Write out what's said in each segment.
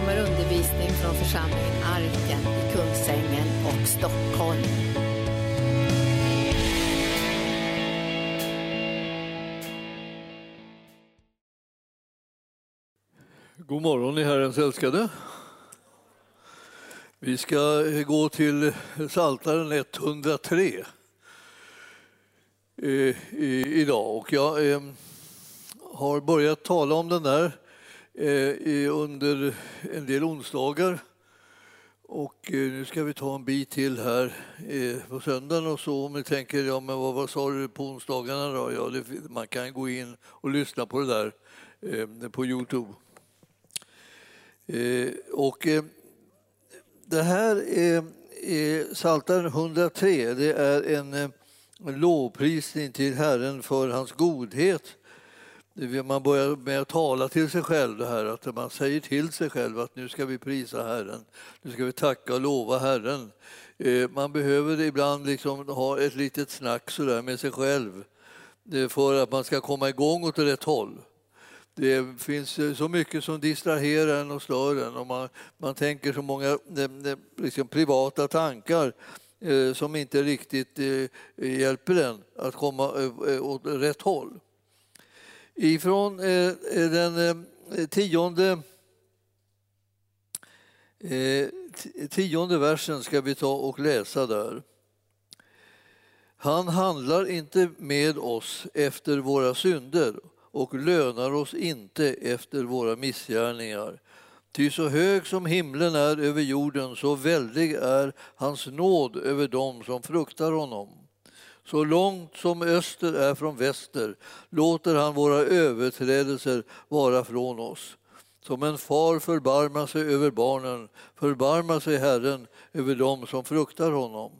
kommer undervisning från församlingen Arken i Kungsängen och Stockholm. God morgon i Herrens älskade. Vi ska gå till Saltaren 103 eh, i- idag. Och jag eh, har börjat tala om den där Eh, under en del onsdagar. Och eh, nu ska vi ta en bit till här eh, på söndagen och så. Om ni tänker, ja men vad, vad sa du på onsdagarna då? Ja, det, man kan gå in och lyssna på det där eh, på Youtube. Eh, och eh, det här är, är Psaltaren 103. Det är en, en lovprisning till Herren för hans godhet. Man börjar med att tala till sig själv, det här, att man säger till sig själv att nu ska vi prisa Herren, nu ska vi tacka och lova Herren. Eh, man behöver ibland liksom ha ett litet snack så där med sig själv eh, för att man ska komma igång åt rätt håll. Det finns eh, så mycket som distraherar en och stör en och man, man tänker så många liksom privata tankar som inte riktigt hjälper en att komma åt rätt håll. Ifrån eh, eh, den eh, tionde, eh, tionde versen ska vi ta och läsa där. Han handlar inte med oss efter våra synder och lönar oss inte efter våra missgärningar. Ty så hög som himlen är över jorden, så väldig är hans nåd över dem som fruktar honom. Så långt som öster är från väster låter han våra överträdelser vara från oss. Som en far förbarmar sig över barnen förbarmar sig Herren över dem som fruktar honom.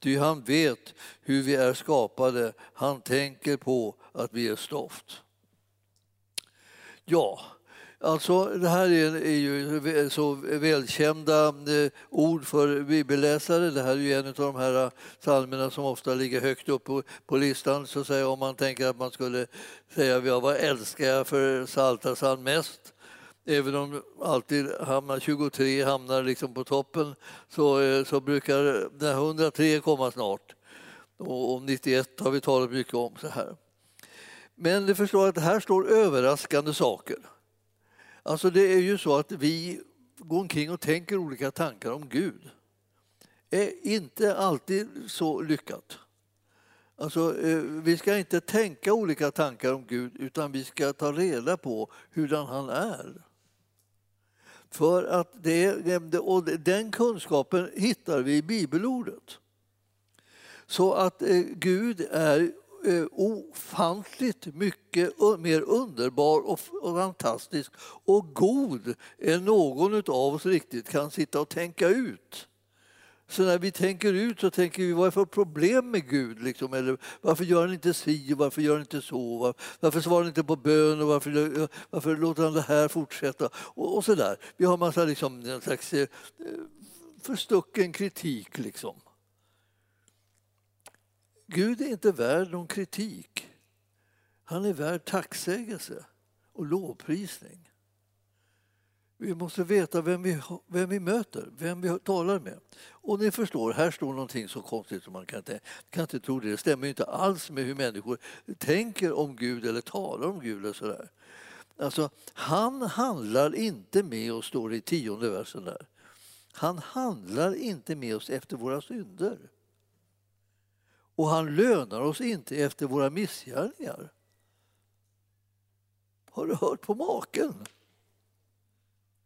Ty han vet hur vi är skapade, han tänker på att vi är stoft. Ja, alltså det här är, är ju så välkända eh, ord för bibelläsare. Det här är ju en av de här eh, psalmerna som ofta ligger högt upp på, på listan. Så att säga, om man tänker att man skulle säga ja, vad älskar jag för Psaltarpsalm mest? Även om alltid hamnar 23 hamnar liksom på toppen så, eh, så brukar den 103 komma snart. Och, och 91 har vi talat mycket om. så här. Men du förstår att här står överraskande saker. Alltså det är ju så att vi går omkring och tänker olika tankar om Gud. är inte alltid så lyckat. Alltså, eh, vi ska inte tänka olika tankar om Gud utan vi ska ta reda på hurdan han är. För att det, och den kunskapen hittar vi i bibelordet. Så att eh, Gud är Eh, ofantligt mycket mer underbar och, fantastisk och god än någon av oss riktigt kan sitta och tänka ut. Så när vi tänker ut så tänker vi vad är för problem med Gud? Liksom? Eller varför gör han inte si och varför gör han inte så? Var- Varför svarar han inte på bön och varför, eh, varför låter han det här fortsätta? Och, och så där. Vi har massa liksom, en slags eh, eh, förstucken kritik. Liksom. Gud är inte värd någon kritik. Han är värd tacksägelse och lovprisning. Vi måste veta vem vi, vem vi möter, vem vi talar med. Och ni förstår, här står någonting så konstigt som man kan inte, kan inte tro det. Det stämmer inte alls med hur människor tänker om Gud eller talar om Gud. Och sådär. Alltså, han handlar inte med oss, står det i tionde versen där. Han handlar inte med oss efter våra synder. Och han lönar oss inte efter våra missgärningar. Har du hört på maken?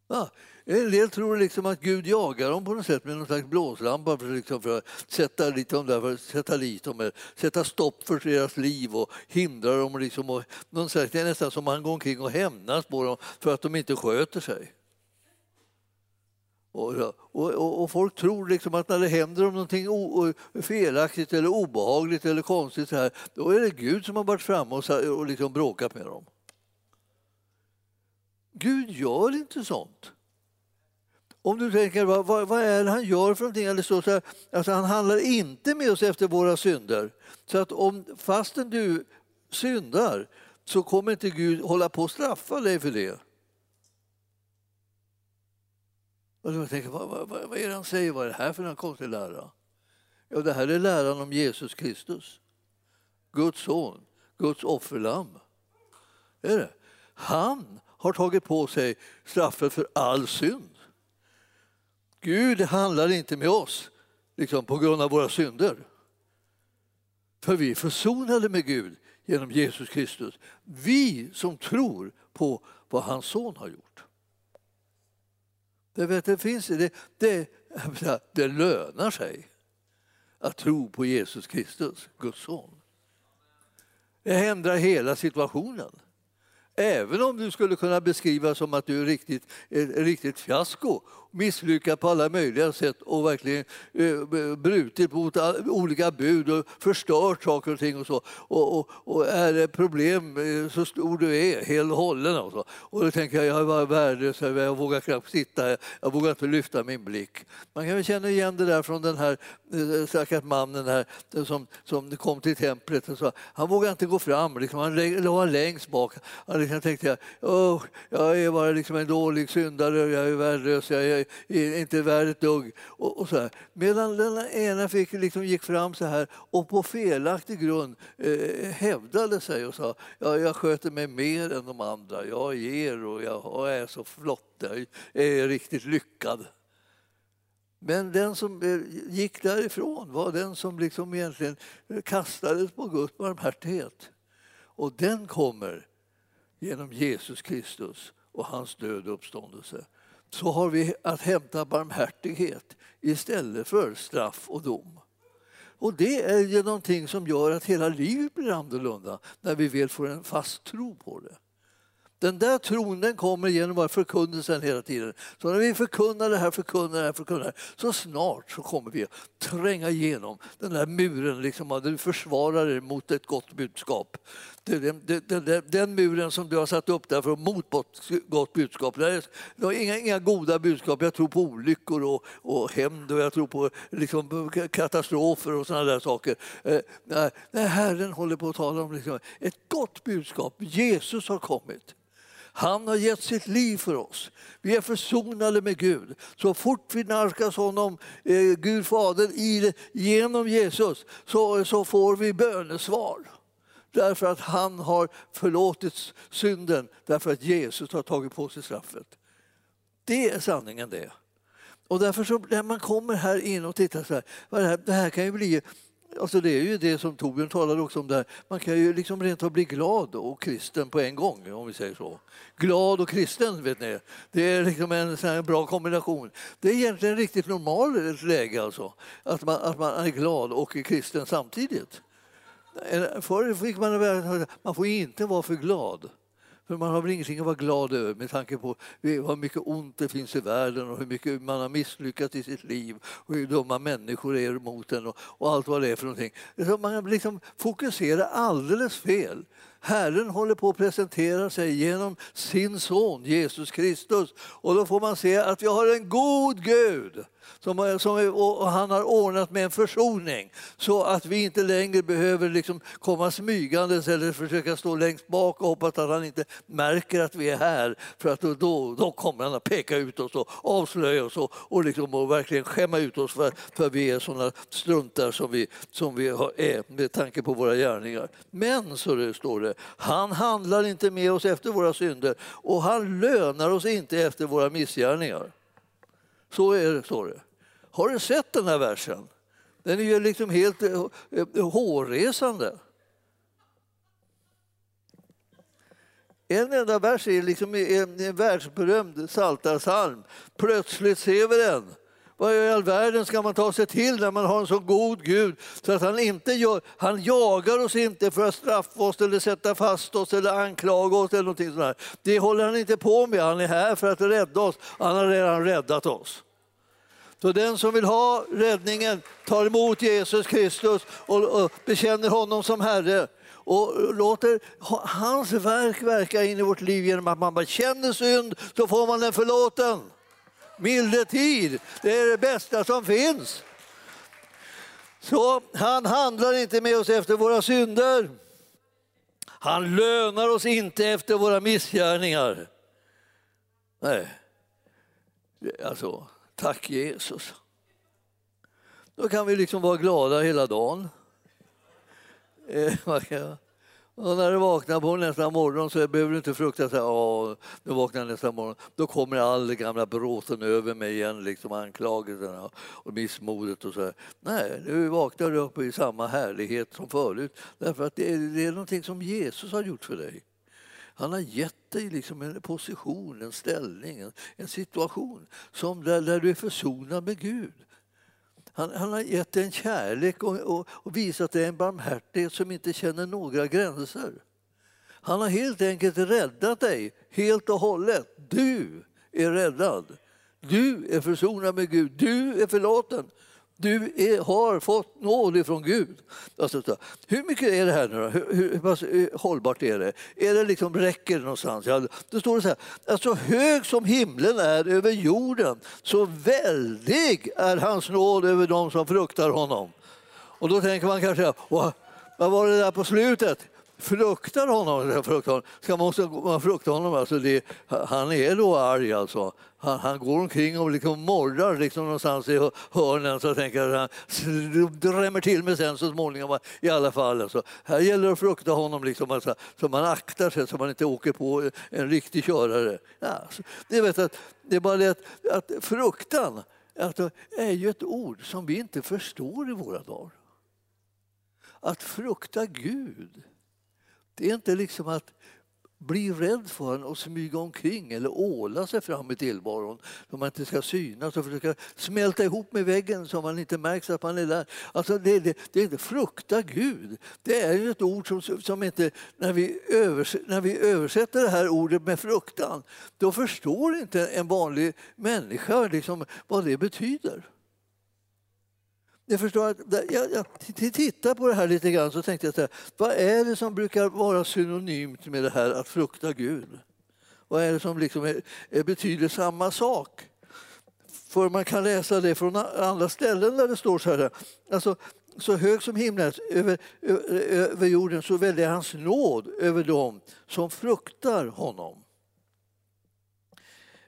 Ja, en del tror liksom att Gud jagar dem på något sätt med någon slags blåslampa för, liksom för att sätta, dit dem där, för att sätta dit dem, sätta stopp för deras liv och hindra dem. Liksom och, någon slags, det är nästan som att han går omkring och hämnas på dem för att de inte sköter sig. Och, och, och, och folk tror liksom att när det händer dem någonting o, o, felaktigt eller obehagligt eller konstigt så här, då är det Gud som har varit framme och, och liksom bråkat med dem. Gud gör inte sånt. Om du tänker, vad, vad, vad är det han gör för någonting? Eller så, så här, alltså han handlar inte med oss efter våra synder. Så att om, fastän du syndar så kommer inte Gud hålla på att straffa dig för det. Och då tänker jag, vad, vad, vad är det han säger? Vad är det här för en konstig lära? Ja, det här är läran om Jesus Kristus. Guds son, Guds offerlamm. Är det. Han har tagit på sig straffet för all synd. Gud handlar inte med oss liksom, på grund av våra synder. För vi är försonade med Gud genom Jesus Kristus. Vi som tror på vad hans son har gjort. Det, vet, det, finns, det, det, det lönar sig att tro på Jesus Kristus, Guds son. Det ändrar hela situationen. Även om du skulle kunna beskriva som att du är riktigt, ett riktigt fiasko misslyckats på alla möjliga sätt och verkligen eh, brutit mot olika bud och förstört saker och ting och så. Och, och, och är det problem eh, så stor du är, helt och hållen. Och, så. Alltså. och då tänker jag, jag var värdelös, jag vågar knappt sitta, jag vågar inte lyfta min blick. Man kan väl känna igen det där från den här eh, stackars mannen här, eh, som, som kom till templet. Och så. Han vågade inte gå fram, liksom, han låg längst bak. Han liksom tänkte, oh, jag är bara liksom en dålig syndare, jag är värdelös, jag är är inte värd ett dugg. Och, och så här. Medan den ena fick, liksom, gick fram så här och på felaktig grund eh, hävdade sig och sa ja, jag sköter mig mer än de andra. Jag ger och jag är så flott, jag är riktigt lyckad. Men den som eh, gick därifrån var den som liksom egentligen kastades på Guds barmhärtighet. Och den kommer genom Jesus Kristus och hans död och uppståndelse så har vi att hämta barmhärtighet istället för straff och dom. Och det är ju någonting som gör att hela livet blir annorlunda när vi väl får en fast tro på det. Den där tron den kommer genom förkunnelsen hela tiden. Så när vi förkunnar det här, förkunnar det här, förkunnar det här, så snart så kommer vi att tränga igenom den där muren, liksom, där du försvarar dig mot ett gott budskap. Den, den, den, den, muren som du har satt upp där för mot ett gott budskap. Det är, det är inga, inga goda budskap. Jag tror på olyckor och, och hämnd och jag tror på liksom, katastrofer och sådana där saker. Eh, nej, Herren håller på att tala om liksom, ett gott budskap. Jesus har kommit. Han har gett sitt liv för oss. Vi är försonade med Gud. Så fort vi nalkas honom, eh, Gud Fadern, i, genom Jesus så, så får vi bönesvar. Därför att han har förlåtit synden, därför att Jesus har tagit på sig straffet. Det är sanningen det. Och därför så när man kommer här in och tittar så här, det här, det här kan ju bli Alltså det är ju det som Torbjörn talade också om där. Man kan ju liksom rent av bli glad och kristen på en gång om vi säger så. Glad och kristen, vet ni. Det är liksom en sån bra kombination. Det är egentligen riktigt normalt läge alltså. Att man, att man är glad och kristen samtidigt. Eh, förr fick man man får inte vara för glad. För man har väl ingenting att vara glad över med tanke på hur mycket ont det finns i världen och hur mycket man har misslyckats i sitt liv och hur dumma människor är mot en och, och allt vad det är för någonting. Så man liksom fokuserar alldeles fel. Herren håller på att presentera sig genom sin son Jesus Kristus och då får man se att vi har en god Gud som, eh, som, och han har ordnat med en försoning så att vi inte längre behöver liksom komma smygandes eller försöka stå längst bak och hoppas att han inte märker att vi är här. För att då, då kommer han att peka ut oss och avslöja oss och, och, liksom, och verkligen skämma ut oss för, för vi är sådana struntar som vi, som vi är med tanke på våra gärningar. Men, så det står det, han handlar inte med oss efter våra synder och han lönar oss inte efter våra missgärningar. Så är det, står det. Har du sett den här versen? Den är ju liksom helt eh, eh, hårresande. En enda vers är liksom en, en världsberömd psaltarpsalm. Plötsligt ser vi den. Vad i all världen ska man ta sig till när man har en så god Gud så att han inte gör, han jagar oss inte för att straffa oss eller sätta fast oss eller anklaga oss eller någonting sånt. Det håller han inte på med. Han är här för att rädda oss. Han har redan räddat oss. Så den som vill ha räddningen tar emot Jesus Kristus och, bekänner honom som Herre och låter hans verk verka in i vårt liv genom att man bara känner synd, så får man den förlåten. Milde tid, det är det bästa som finns. Så han handlar inte med oss efter våra synder. Han lönar oss inte efter våra missgärningar. Nej, alltså Tack Jesus. Då kan vi liksom vara glada hela dagen. Eh, och när du vaknar på nästa morgon så behöver du inte frukta att nu vaknar nästa morgon. Då kommer all den gamla bråten över mig igen, liksom anklagelserna och missmodet och så. Här. Nej, nu vaknar du upp i samma härlighet som förut. Därför att det är, det är någonting som Jesus har gjort för dig. Han har gett dig liksom en position, en ställning, en, en situation som där, där du är försonad med Gud. Han, han, har gett dig en kärlek och, och, och visat dig en barmhärtighet som inte känner några gränser. Han har helt enkelt räddat dig helt och hållet. Du är räddad. Du är försonad med Gud. Du är förlåten. Du är, har fått nåd ifrån Gud. Alltså, hur mycket är det här nu då? Hur, hur, hur hållbart är det? Är det liksom, räcker det någonstans? Ja, då står så här, alltså hög som himlen är över jorden, så väldig är hans nåd över dem som fruktar honom. Och då tänker man kanske, vad var det där på slutet? Fruktar honom. Fruktar honom. Ska man, också, man frukta honom? Alltså det, han är då arg alltså. Han, han går omkring och liksom morrar liksom någonstans i hörnen så tänker han drämmer till med sen så småningom i alla fall. Alltså. Här gäller det att frukta honom liksom, alltså, så man aktar sig så man inte åker på en riktig körare. Ja, alltså, det, vet att, det är bara det att, att fruktan alltså, är ju ett ord som vi inte förstår i våra dagar. Att frukta Gud det är inte liksom att bli rädd för honom och smyga omkring eller åla sig fram i tillvaron så man inte ska synas och försöka smälta ihop med väggen så man inte märks att man är där. Alltså det, det, det är inte frukta Gud. Det är ju ett ord som, som inte, när vi, övers, när vi översätter det här ordet med fruktan, då förstår inte en vanlig människa liksom vad det betyder. Jag förstår att, jag, jag tittade på det här lite grann så tänkte jag så här, vad är det som brukar vara synonymt med det här att frukta Gud? Vad är det som liksom är, är, betyder samma sak? För man kan läsa det från andra ställen där det står så här, alltså, så hög som himlen över, över, över jorden så väljer hans nåd över dem som fruktar honom.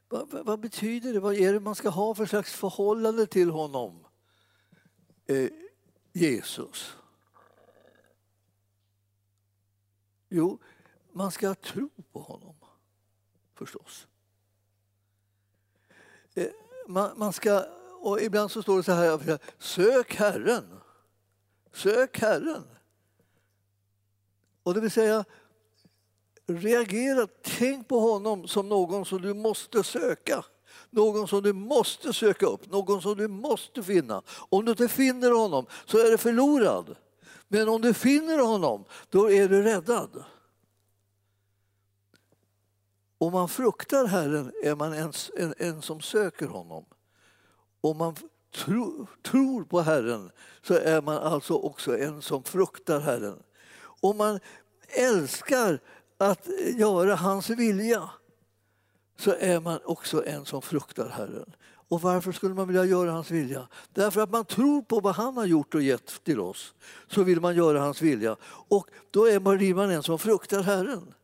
Vad, vad, betyder det? Vad är det man ska ha för slags förhållande till honom? Eh, Jesus? Jo, man ska tro på honom, förstås. Eh, man, man, ska, och ibland så står det så här, sök Herren. Sök Herren. Och det vill säga, reagera, tänk på honom som någon som du måste söka. Någon som du måste söka upp, någon som du måste finna. Om du inte finner honom så är du förlorad. Men om du finner honom, då är du räddad. Om man fruktar Herren är man en, en, en som söker honom. Om man tro, tror på Herren så är man alltså också en som fruktar Herren. Om man älskar att göra hans vilja så är man också en som fruktar Herren. Och varför skulle man vilja göra hans vilja? Därför att man tror på vad han har gjort och gett till oss. Så vill man göra hans vilja. Och då är man, blir man en som fruktar Herren.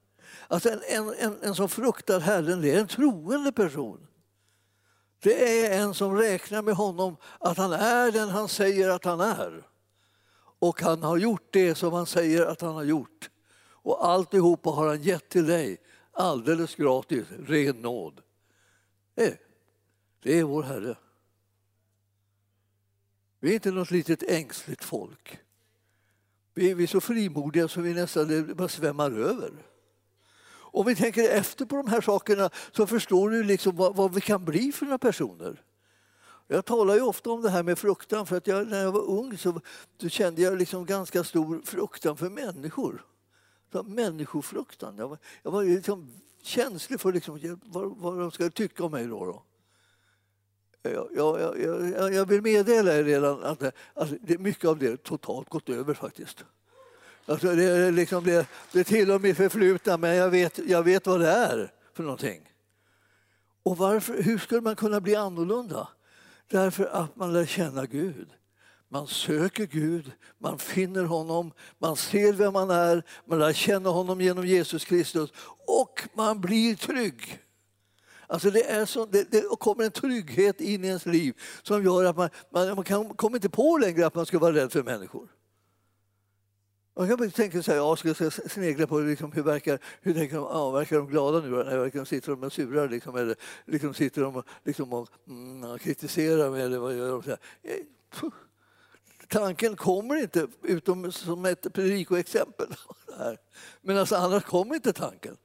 Alltså en, en, en, en som fruktar Herren, det är en troende person. Det är en som räknar med honom att han är den han säger att han är. Och han har gjort det som han säger att han har gjort. Och alltihopa har han gett till dig alldeles gratis, ren nåd. Det, det är vår Herre. Vi är inte något litet ängsligt folk. Vi är så frimodiga så vi nästan bara svämmar över. Om vi tänker efter på de här sakerna så förstår du liksom vad, vad vi kan bli för några personer. Jag talar ju ofta om det här med fruktan för att jag, när jag var ung så, så kände jag liksom ganska stor fruktan för människor människofruktan. Jag var, jag var liksom känslig för liksom, vad, vad de ska tycka om mig. Då, då. Jag, jag, jag, jag, vill meddela er redan att alltså, mycket av det totalt gått över faktiskt. Alltså, det, är liksom, det, det tillhör mitt förflutna men jag vet, jag vet vad det är för någonting. Och varför, hur skulle man kunna bli annorlunda? Därför att man lär känna Gud. Man söker Gud, man finner honom, man ser vem man är, man lär känna honom genom Jesus Kristus och man blir trygg. Alltså det, är så, det, det kommer en trygghet in i ens liv som gör att man, man, man kan, kommer inte på längre att man ska vara rädd för människor. Man kan tänka sig, ja, ska jag snegla på liksom, hur, verkar, hur tänker de, ja, verkar de glada nu? Eller verkar de sitter de och surar? Liksom, eller liksom, sitter de och, liksom, och mm, kritiserar mig? Eller vad gör de? Så här. Eh, Tanken kommer inte, utom som ett predikoexempel. Men alltså, annars kommer inte tanken.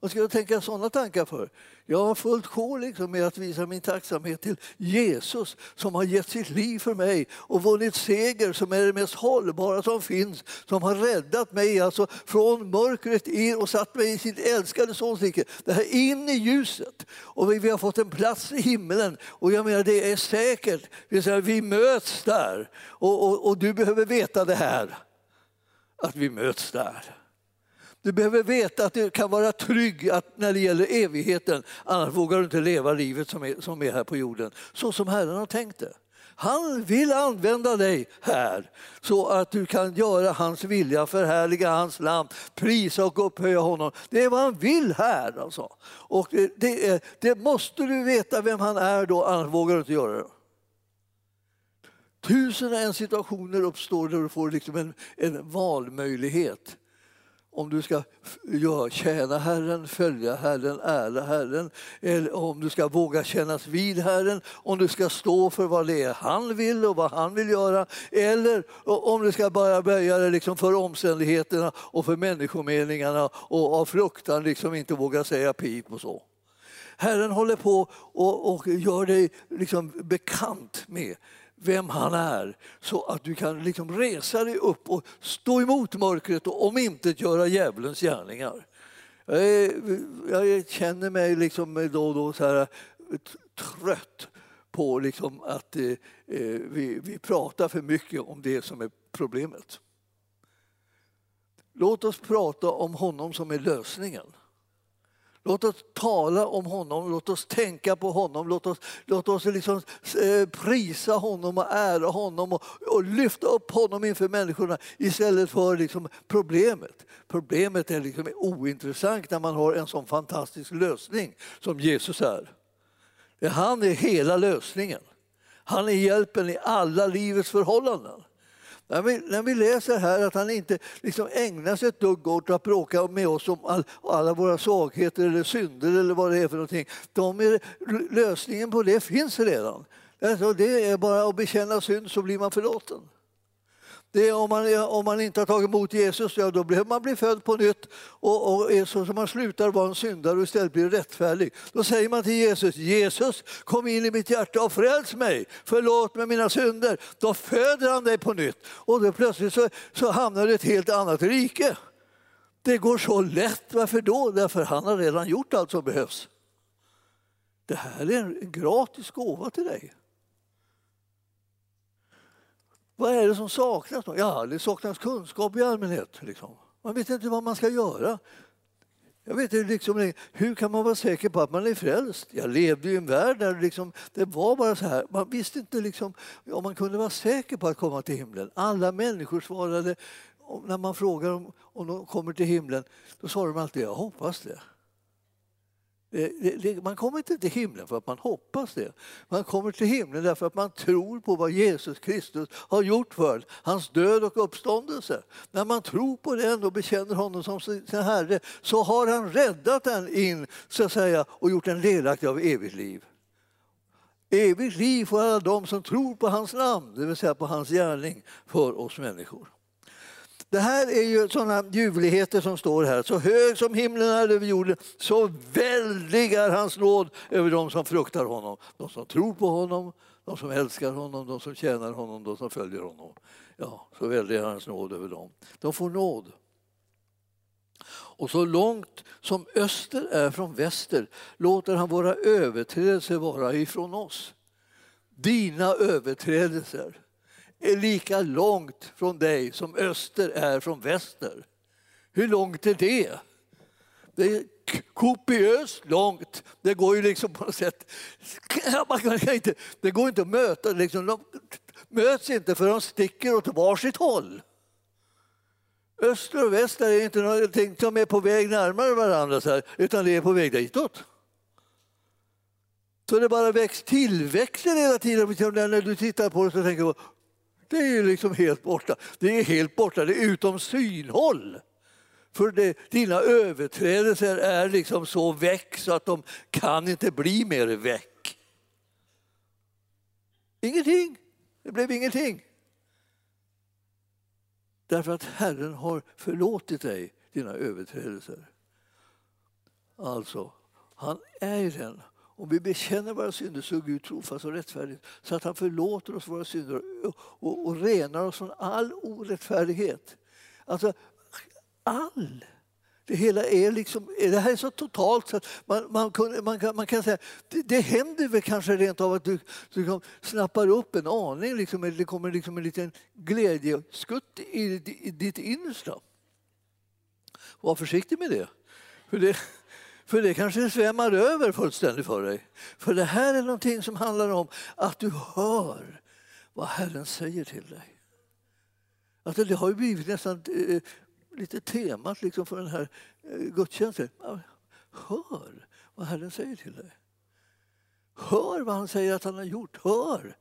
Vad ska jag tänka sådana tankar för? Jag har fullt sjå liksom med att visa min tacksamhet till Jesus som har gett sitt liv för mig och vunnit seger som är det mest hållbara som finns, som har räddat mig alltså från mörkret in och satt mig i sitt älskade Sons rike. Det här in i ljuset. Och vi, vi, har fått en plats i himlen och jag menar det är säkert. Vi, säger, vi möts där och, och, och du behöver veta det här, att vi möts där. Du behöver veta att du kan vara trygg att när det gäller evigheten, annars vågar du inte leva livet som är, som är här på jorden, så som Herren har tänkt det. Han vill använda dig här så att du kan göra hans vilja, förhärliga hans namn, prisa och upphöja honom. Det är vad han vill här. Alltså. Och det, det måste du veta vem han är då, annars vågar du inte göra det. Tusen och en situationer uppstår där du får liksom en, en valmöjlighet om du ska ja, tjäna Herren, följa Herren, ära Herren, eller om du ska våga kännas vid Herren, om du ska stå för vad det är han vill och vad han vill göra, eller om du ska bara böja dig liksom för omständigheterna och för människomeningarna och av fruktan liksom inte våga säga pip och så. Herren håller på och, och gör dig liksom bekant med vem han är så att du kan liksom resa dig upp och stå emot mörkret och om inte göra djävulens gärningar. Jag, känner mig liksom då och då så här trött på liksom att eh, eh, vi, vi pratar för mycket om det som är problemet. Låt oss prata om honom som är lösningen. Låt oss tala om honom, låt oss tänka på honom, låt oss, låt oss liksom, eh, prisa honom och ära honom och, och, lyfta upp honom inför människorna istället för liksom problemet. Problemet är liksom ointressant när man har en sån fantastisk lösning som Jesus är. Han är hela lösningen. Han är hjälpen i alla livets förhållanden. När vi, när vi läser här att han inte liksom ägnar sig ett dugg åt att bråka med oss om all, alla våra svagheter eller synder eller vad det är för någonting. De är, lösningen på det finns redan. Alltså det är bara att bekänna synd så blir man förlåten. Det är om, man, om man inte har tagit emot Jesus, ja, då behöver man bli född på nytt och, och är så, som man slutar vara en syndare och istället blir rättfärdig. Då säger man till Jesus, Jesus kom in i mitt hjärta och fräls mig, förlåt mig mina synder. Då föder han dig på nytt och då plötsligt så, så hamnar du i ett helt annat rike. Det går så lätt. Varför då? Därför han har redan gjort allt som behövs. Det här är en gratis gåva till dig. Vad är det som saknas? Ja, det saknas kunskap i allmänhet. Liksom. Man vet inte vad man ska göra. Jag vet inte, liksom, hur kan man vara säker på att man är frälst? Jag levde i en värld där liksom, det var bara så här. Man visste inte liksom, om man kunde vara säker på att komma till himlen. Alla människor svarade, när man frågar om, om de kommer till himlen, då svarar de alltid jag hoppas det. Eh, man kommer inte till himlen för att man hoppas det. Man kommer till himlen därför att man tror på vad Jesus Kristus har gjort för hans död och uppståndelse. När man tror på den och bekänner honom som sin Herre så har han räddat den in så att säga, och gjort den delaktig av evigt liv. Evigt liv för alla de som tror på hans namn, det vill säga på hans gärning för oss människor. Det här är ju sådana ljuvligheter som står här. Så hög som himlen är över jorden, så väldig är hans nåd över dem som fruktar honom. De som tror på honom, de som älskar honom, de som tjänar honom, de som följer honom. Ja, så väldig är hans nåd över dem. De får nåd. Och så långt som öster är från väster låter han våra överträdelser vara ifrån oss. Dina överträdelser är lika långt från dig som öster är från väster. Hur långt är det? Det är kopiöst långt. Det går ju liksom på något sätt... Man kan inte, det går inte att möta. Liksom, de möts inte för de sticker åt varsitt håll. Öster och väster är inte någonting som är på väg närmare varandra, så här, utan det är på väg ditåt. Så det bara väcks tillväxten hela tiden. När du tittar på det så tänker du det är liksom helt borta. Det är helt borta, det är utom synhåll. För det, dina överträdelser är liksom så väck så att de kan inte bli mer väck. Ingenting. Det blev ingenting. Därför att Herren har förlåtit dig dina överträdelser. Alltså, han är den. Om vi bekänner våra synder så är Gud trofast och rättfärdig så att han förlåter oss våra synder och, och, och renar oss från all orättfärdighet. Alltså, all. Det hela är liksom, det här är så totalt så att man, man, man, kan, man kan säga det, det händer väl kanske rent av att du, du liksom snappar upp en aning, liksom, det kommer liksom en liten glädjeskutt i, i ditt innersta. Var försiktig med det. För det, för det kanske svämmar över fullständigt för dig. För det här är någonting som handlar om att du hör vad Herren säger till dig. Alltså det har ju blivit nästan eh, lite temat liksom för den här eh, gudstjänsten. Hör vad Herren säger till dig. Hör vad han säger att han har gjort. Hör!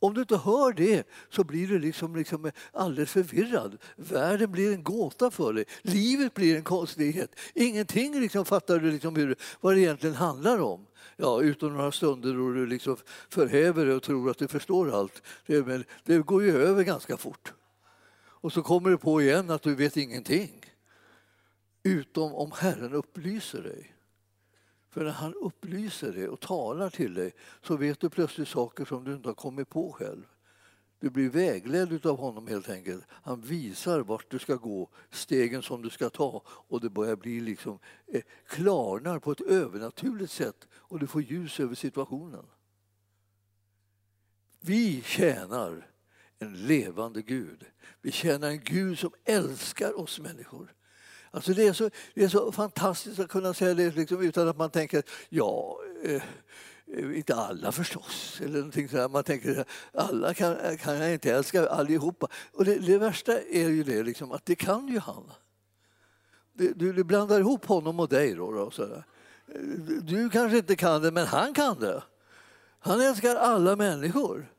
Om du inte hör det så blir du liksom, liksom alldeles förvirrad. Världen blir en gåta för dig. Livet blir en konstighet. Ingenting liksom fattar du liksom hur, vad det egentligen handlar om. Ja, utom några stunder då du liksom förhäver dig och tror att du förstår allt. Det, det går ju över ganska fort. Och så kommer du på igen att du vet ingenting. Utom om Herren upplyser dig. För när han upplyser dig och talar till dig så vet du plötsligt saker som du inte har kommit på själv. Du blir vägledd av honom helt enkelt. Han visar vart du ska gå, stegen som du ska ta och det börjar bli liksom eh, klarnar på ett övernaturligt sätt och du får ljus över situationen. Vi tjänar en levande Gud. Vi tjänar en Gud som älskar oss människor. Alltså det, är så, det är så fantastiskt att kunna säga det liksom utan att man tänker ja, eh, inte alla förstås. Eller någonting sådär. Man tänker alla kan, kan jag inte älska allihopa. Och det, det värsta är ju det liksom, att det kan ju han. Du, du blandar ihop honom och dig. Då, då sådär. Du kanske inte kan det, men han kan det. Han älskar alla människor.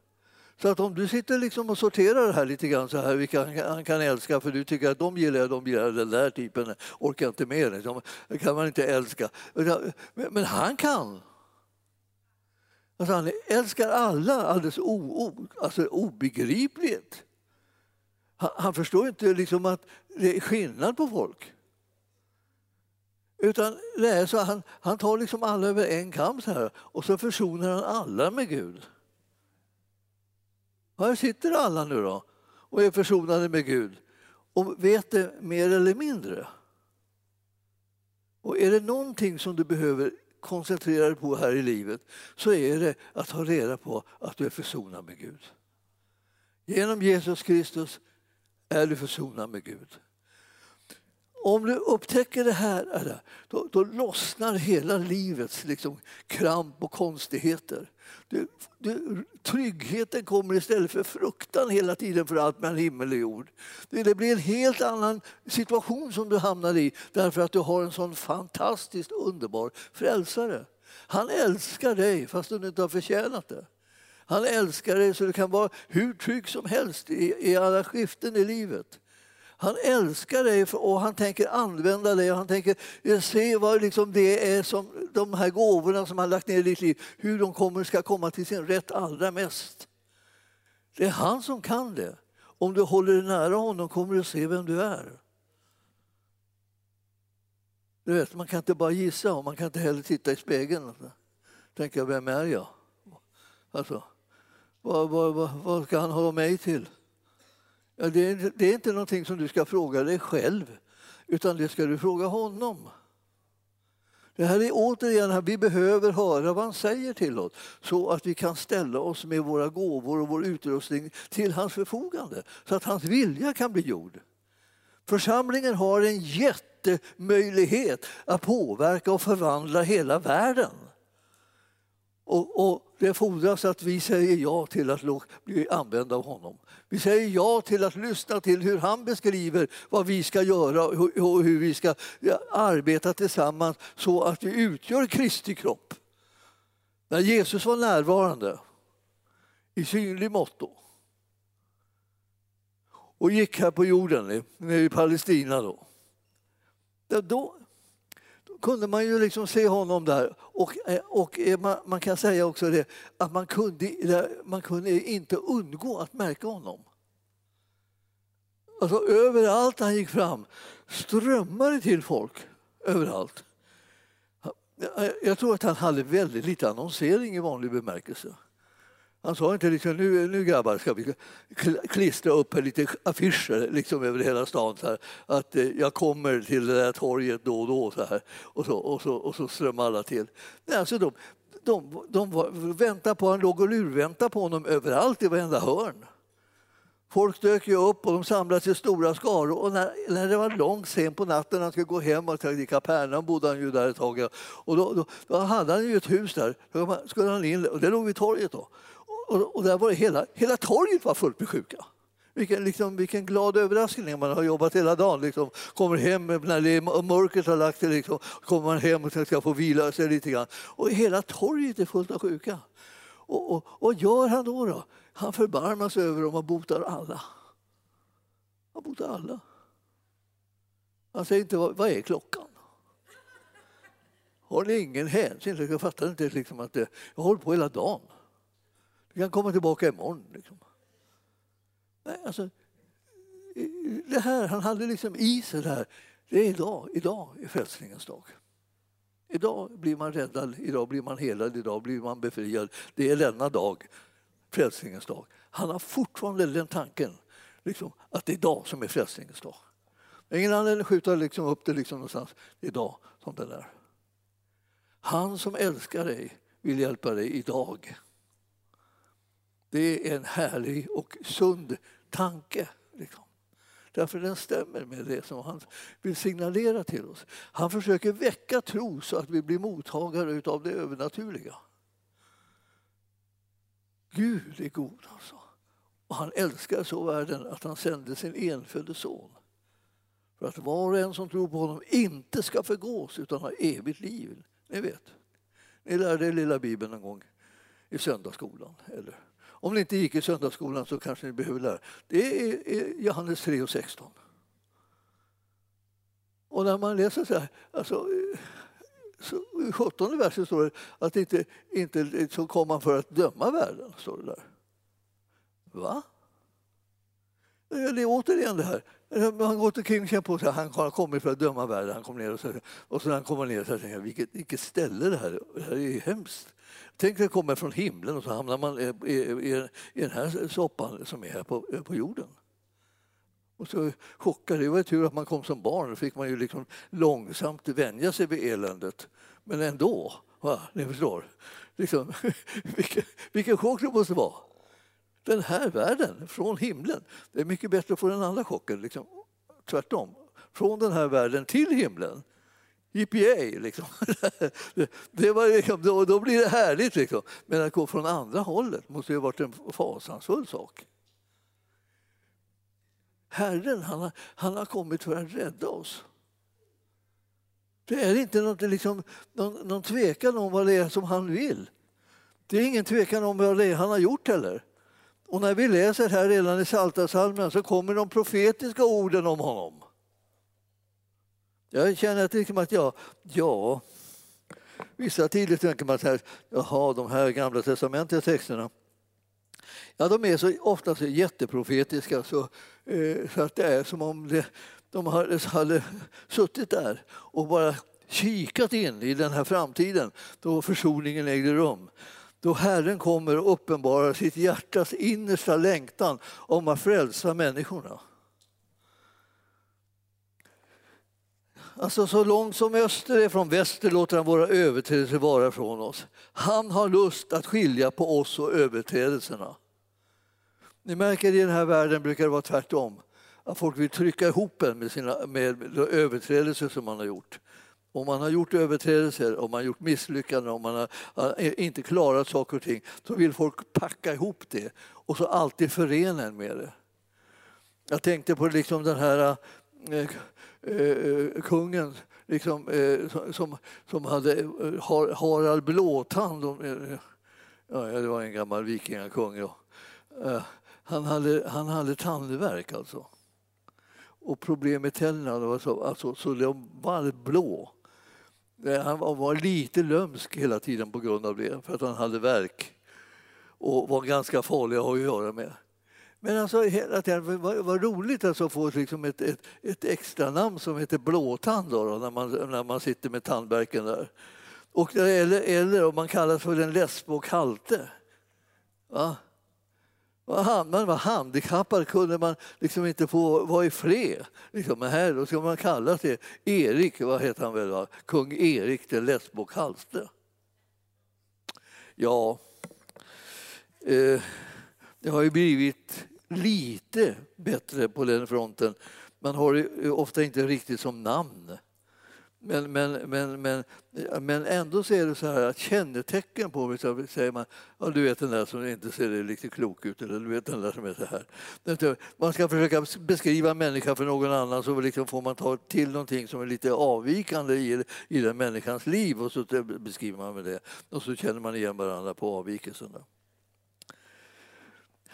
Så att om du sitter liksom och sorterar det här lite grann så här, vilka han kan älska för du tycker att de gillar de gillar den där typen, orkar inte med det, kan man inte älska. Men han kan. Alltså han älskar alla alldeles o, o, alltså obegripligt. Han, han förstår inte liksom att det är skillnad på folk. Utan det är så han, han tar liksom alla över en kam så här och så försonar han alla med Gud. Här sitter alla nu då och är försonade med Gud och vet det mer eller mindre. Och är det någonting som du behöver koncentrera dig på här i livet så är det att ta reda på att du är försonad med Gud. Genom Jesus Kristus är du försonad med Gud. Om du upptäcker det här, då, då lossnar hela livets liksom, kramp och konstigheter. Du, du, tryggheten kommer istället för fruktan hela tiden för allt mellan himmel och jord. Det, det blir en helt annan situation som du hamnar i därför att du har en sån fantastiskt underbar frälsare. Han älskar dig fast du inte har förtjänat det. Han älskar dig så du kan vara hur trygg som helst i, i alla skiften i livet. Han älskar dig och han tänker använda dig. Han tänker se vad liksom det är som de här gåvorna som han lagt ner i ditt liv, hur de kommer, ska komma till sin rätt allra mest. Det är han som kan det. Om du håller dig nära honom kommer du se vem du är. Du vet, man kan inte bara gissa och man kan inte heller titta i spegeln och tänka vem är jag? Alltså, vad, vad, vad, vad ska han ha mig till? Ja, det, är, det är inte någonting som du ska fråga dig själv, utan det ska du fråga honom. Det här är återigen, här, vi behöver höra vad han säger till oss så att vi kan ställa oss med våra gåvor och vår utrustning till hans förfogande så att hans vilja kan bli gjord. Församlingen har en jättemöjlighet att påverka och förvandla hela världen. Och, och, Det fordras att vi säger ja till att bli använda av honom. Vi säger ja till att lyssna till hur han beskriver vad vi ska göra och hur vi ska arbeta tillsammans så att vi utgör Kristi kropp. När Jesus var närvarande i synlig måtto och gick här på jorden, nere i Palestina då. Då, då kunde man ju liksom se honom där. Och, eh, och eh, man, man kan säga också det att man kunde, eh, man kunde inte undgå att märka honom. Alltså överallt han gick fram strömmade till folk. Överallt. Jag tror att han hade väldigt lite annonsering i vanlig bemärkelse. Han sa inte liksom, nu, nu grabbar ska vi klistra upp lite affischer liksom över hela stan så här, att eh, jag kommer till det där torget då och då så här, och så, och så, och så strömmar alla till. Nej, alltså de, de, de var, väntade på honom, låg och lurväntade på honom överallt i varenda hörn. Folk dök ju upp och de samlades i stora skaror. Och när, när det var långt sen på natten han skulle gå hem och till Kapernaum bodde han ju där ett tag. Och då, då, då hade han ju ett hus där. Då skulle han in, och det låg vid torget då. Och, och där var det hela, hela torget var fullt med sjuka. Vilken, liksom, vilken glad överraskning. Man har jobbat hela dagen. Liksom, kommer hem när det är, mörkret har lagt sig. Liksom, kommer man hem och ska få vila sig lite grann. Och hela torget är fullt av sjuka. Och, och, och gör han då? då? Han förbarmar sig över dem och botar alla. Han botar alla. Han säger inte vad, är klockan? Har ni ingen hänsyn? Jag fattar inte liksom att jag håller på hela dagen. Du kan komma tillbaka imorgon. Liksom. Nej, alltså, det här, han hade liksom i sig det här. Det är idag, idag är frälsningens dag. Idag blir man räddad, idag blir man helad, idag blir man befriad. Det är denna dag, frälsningens dag. Han har fortfarande den tanken, liksom, att det är idag som är frälsningens dag. Ingen anledning att skjuta liksom upp det liksom någonstans. Idag som det är. Han som älskar dig vill hjälpa dig idag. Det är en härlig och sund tanke. Liksom. Därför den stämmer med det som han vill signalera till oss. Han försöker väcka tro så att vi blir mottagare av det övernaturliga. Gud är god alltså. Och han älskar så världen att han sände sin enfödde son. För att var och en som tror på honom inte ska förgås utan ha evigt liv. Ni vet, ni lärde er lilla bibeln en gång i söndagsskolan. Eller? Om ni inte gick i söndagsskolan så kanske ni behöver lära Det är Johannes 3 och 16. Och när man läser så här, alltså, så i 17 versen står det att inte, inte så kom han för att döma världen. Står det där. Va? Det är återigen det här. Man går omkring och känner på sig han har kommit för att döma världen. Han kom ner och, så, och så när han kommer ner så tänker jag, vilket, vilket ställe det här är. Det här är hemskt. Tänk att det kommer från himlen och så hamnar man i, i, i den här soppan som är här på, på jorden. Och så chockade. Det var tur att man kom som barn. Då fick man ju liksom långsamt vänja sig vid eländet. Men ändå, va? ni förstår. Liksom, vilken, vilken chock det måste vara. Den här världen, från himlen. Det är mycket bättre att få den andra chocken. Liksom. Tvärtom. Från den här världen till himlen. Yippee! Liksom. det var liksom, då, då blir det härligt. Liksom. Men att gå från andra hållet måste ju ha varit en fasansfull sak. Herren han har, han har kommit för att rädda oss. Det är inte något, liksom, någon, någon tvekan om vad det är som han vill. Det är ingen tvekan om vad det är han har gjort heller. Och när vi läser här redan i Psaltarpsalmen så kommer de profetiska orden om honom. Jag känner att, liksom att jag, ja, vissa tider tänker man så här, jaha, de här gamla testamentliga texterna, ja, de är så, ofta så jätteprofetiska så, Eh, så att det är som om det, de hade, hade suttit där och bara kikat in i den här framtiden då försoningen ägde rum. Då Herren kommer och uppenbarar sitt hjärtas innersta längtan om att frälsa människorna. Alltså så långt som öster är från väster låter han våra överträdelser vara från oss. Han har lust att skilja på oss och överträdelserna. Ni märker i den här världen brukar det vara tvärtom. Att folk vill trycka ihop en med, sina, med överträdelser som man har gjort. Om man har gjort överträdelser, om man har gjort misslyckanden, om man har, har eh, inte klarat saker och ting, så vill folk packa ihop det och så alltid förena en med det. Jag tänkte på liksom den här eh, Eh, kungen liksom, eh, som, som hade eh, har, Harald Blåtand. Eh, ja, det var en gammal vikingakung. Ja. Han hade, han hade tandvärk alltså. Och problem med tänderna var så, alltså, så de var blå. Eh, han var lite lömsk hela tiden på grund av det, för att han hade värk och var ganska farlig att ha att göra med. Men alltså, hela tiden, vad, vad roligt alltså att få liksom ett, ett, ett extra namn som heter blåtand då, då, när, man, när man sitter med tandvärken där. Och, eller, eller om man kallas för den lesbo och halte. Va? Man var handikappad kunde man liksom inte få vara i fred. Liksom, men här då ska man kalla sig Erik, vad heter han väl? Va? Kung Erik den Läsbok-Halte. Ja, eh, det har ju blivit lite bättre på den fronten. Man har det ofta inte riktigt som namn. Men, men, men, men, men ändå så är det så här att kännetecken på mig, så säger man, ja, du vet den där som inte ser riktigt klok ut, eller du vet den där som är så här. Man ska försöka beskriva en människa för någon annan så liksom får man ta till någonting som är lite avvikande i, i den människans liv och så beskriver man med det. Och så känner man igen varandra på avvikelserna.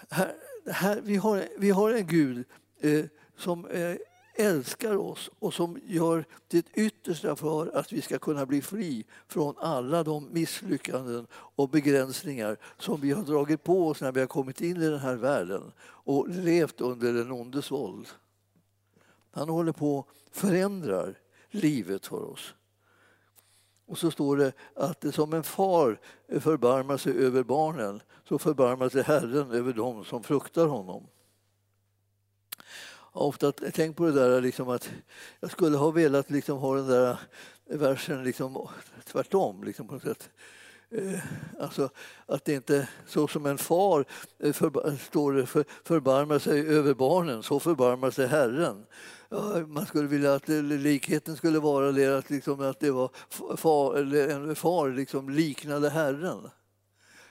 Här, här, vi, har, vi har en Gud eh, som eh, älskar oss och som gör det yttersta för att vi ska kunna bli fri från alla de misslyckanden och begränsningar som vi har dragit på oss när vi har kommit in i den här världen och levt under den ondes våld. Han håller på att förändra livet för oss. Och så står det att som en far förbarmar sig över barnen så förbarmar sig Herren över dem som fruktar honom har ofta tänkt på det där liksom att jag skulle ha velat liksom ha den där versen liksom tvärtom. Liksom på något sätt. Eh, alltså att det inte så som en far eh, för, står för, förbarmar sig över barnen, så förbarmar sig Herren. Ja, man skulle vilja att likheten skulle vara det att, liksom, att det var far, en far liksom liknade Herren.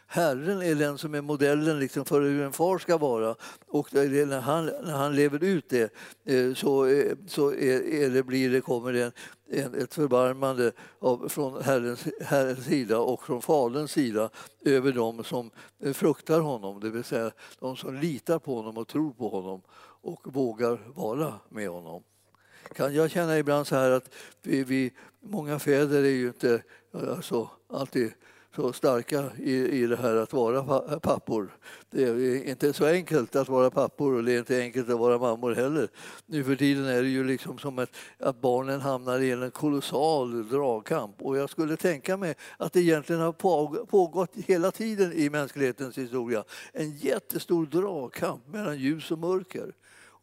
Herren är den som är modellen liksom för hur en far ska vara. Och när han, när han lever ut det eh, så, eh, så är, är det, blir det, kommer det en, ett förbarmande av, från Herrens, Herrens sida och från Faderns sida över dem som eh, fruktar honom, det vill säga de som litar på honom och tror på honom och vågar vara med honom. Kan jag känna ibland så här att vi, vi många fäder är ju inte alltså, alltid så starka i, i det här att vara pappor. Det är inte så enkelt att vara pappor och det är inte enkelt att vara mammor heller. Nu för tiden är det ju liksom som att, att barnen hamnar i en kolossal dragkamp och jag skulle tänka mig att det egentligen har pågått hela tiden i mänsklighetens historia en jättestor dragkamp mellan ljus och mörker.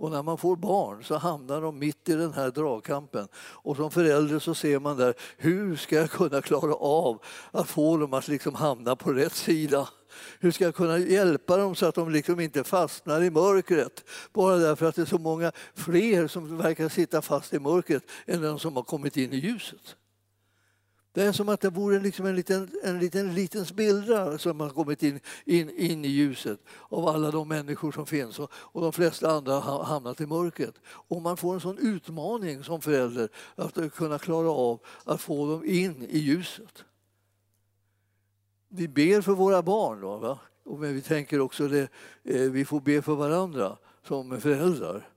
Och när man får barn så hamnar de mitt i den här dragkampen. Och som förälder så ser man där, hur ska jag kunna klara av att få dem att liksom hamna på rätt sida? Hur ska jag kunna hjälpa dem så att de liksom inte fastnar i mörkret? Bara därför att det är så många fler som verkar sitta fast i mörkret än de som har kommit in i ljuset. Det är som att det vore liksom en liten, en liten, liten spillra som har kommit in, in, in i ljuset av alla de människor som finns och, och de flesta andra har hamnat i mörkret. Och man får en sån utmaning som förälder att kunna klara av att få dem in i ljuset. Vi ber för våra barn, då, va? men vi tänker också det, eh, vi får be för varandra som föräldrar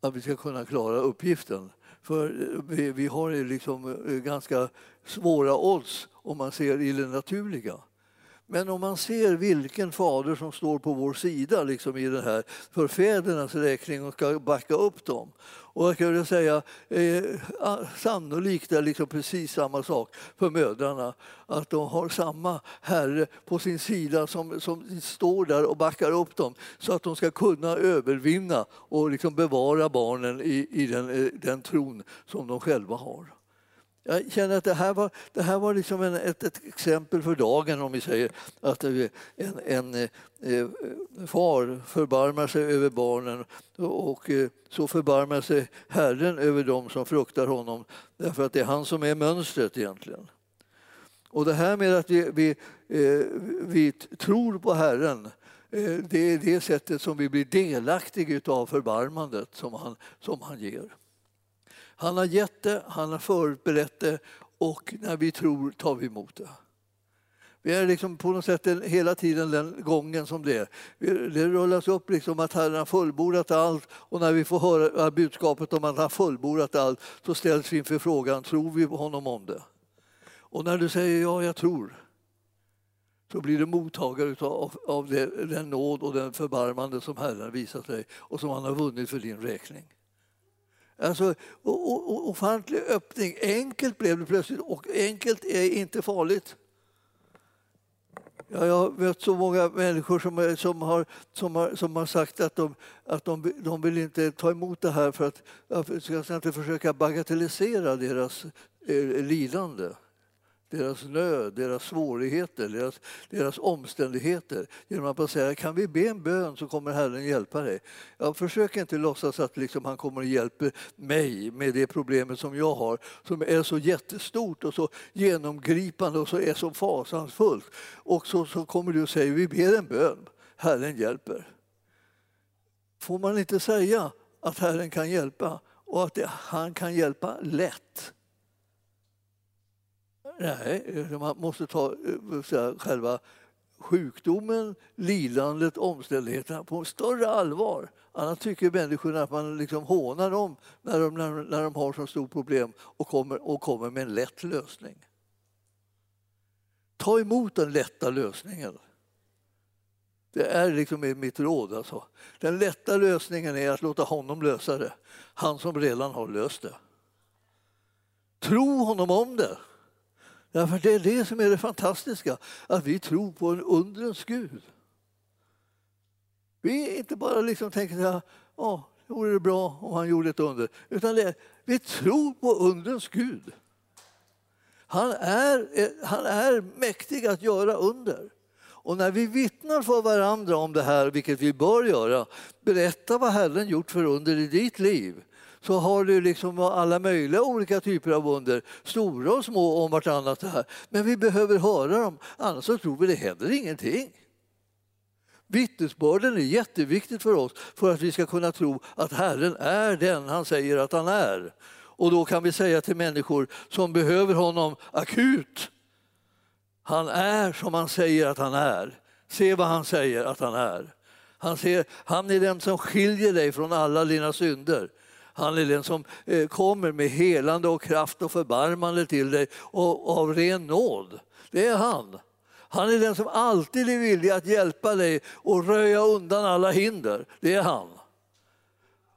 att vi ska kunna klara uppgiften. För eh, vi, vi har liksom eh, ganska svåra odds om man ser i det naturliga. Men om man ser vilken fader som står på vår sida liksom i det här för fädernas räkning och ska backa upp dem. Och jag skulle säga eh, sannolikt är liksom precis samma sak för mödrarna. Att de har samma herre på sin sida som, som står där och backar upp dem så att de ska kunna övervinna och liksom bevara barnen i, i den, eh, den tron som de själva har. Jag känner att det här var, det här var liksom en, ett, ett, exempel för dagen om vi säger att en, en eh, eh, far förbarmar sig över barnen och eh, så förbarmar sig Herren över dem som fruktar honom därför att det är han som är mönstret egentligen. Och det här med att vi, vi, eh, vi tror på Herren eh, det är det sättet som vi blir delaktiga av förbarmandet som han, som han ger. Han har gett det, han har förberett det och när vi tror tar vi emot det. Vi är liksom på något sätt hela tiden den gången som det är. Det rullas upp liksom att Herren har fullbordat allt och när vi får höra budskapet om att han har fullbordat allt så ställs vi inför frågan, tror vi på honom om det? Och när du säger ja, jag tror, så blir du mottagare av, av det, den nåd och den förbarmande som Herren visat dig och som han har vunnit för din räkning. Alltså, ofantlig öppning. Enkelt blev det plötsligt och enkelt är inte farligt. Jag har mött så många människor som, som, har, som, har, som har sagt att, de, att de, de vill inte ta emot det här för att jag ska inte försöka bagatellisera deras eh, lidande deras nöd, deras svårigheter, deras, deras omständigheter genom att bara säga kan vi be en bön så kommer Herren hjälpa dig. Jag försöker inte låtsas att liksom han kommer och hjälper mig med det problemet som jag har som är så jättestort och så genomgripande och så är så fasansfullt. Och så, så kommer du och säger vi ber en bön, Herren hjälper. Får man inte säga att Herren kan hjälpa och att det, han kan hjälpa lätt Nej, eh, man måste ta eh, säga, själva sjukdomen, lidandet, omständigheterna på större allvar. Annars tycker människorna att man liksom hånar dem när de, när, när de har så stort problem och kommer, och kommer med en lätt lösning. Ta emot den lätta lösningen. Det är liksom mitt råd. Alltså. Den lätta lösningen är att låta honom lösa det. Han som redan har löst det. Tro honom om det. Därför det är det som är det fantastiska, att vi tror på en undrens Gud. Vi inte bara liksom tänker att ja, det vore bra om han gjorde ett under, utan det, vi tror på undrens Gud. Han är, han är mäktig att göra under. Och när vi vittnar för varandra om det här, vilket vi bör göra, berätta vad Herren gjort för under i ditt liv så har du liksom alla möjliga olika typer av under, stora och små om vartannat. Här. Men vi behöver höra dem, annars så tror vi det händer ingenting. Vittnesbörden är jätteviktigt för oss för att vi ska kunna tro att Herren är den han säger att han är. Och då kan vi säga till människor som behöver honom akut, han är som han säger att han är. Se vad han säger att han är. Han, ser, han är den som skiljer dig från alla dina synder. Han är den som eh, kommer med helande och kraft och förbarmande till dig och av ren nåd. Det är han. Han är den som alltid är villig att hjälpa dig och röja undan alla hinder. Det är han.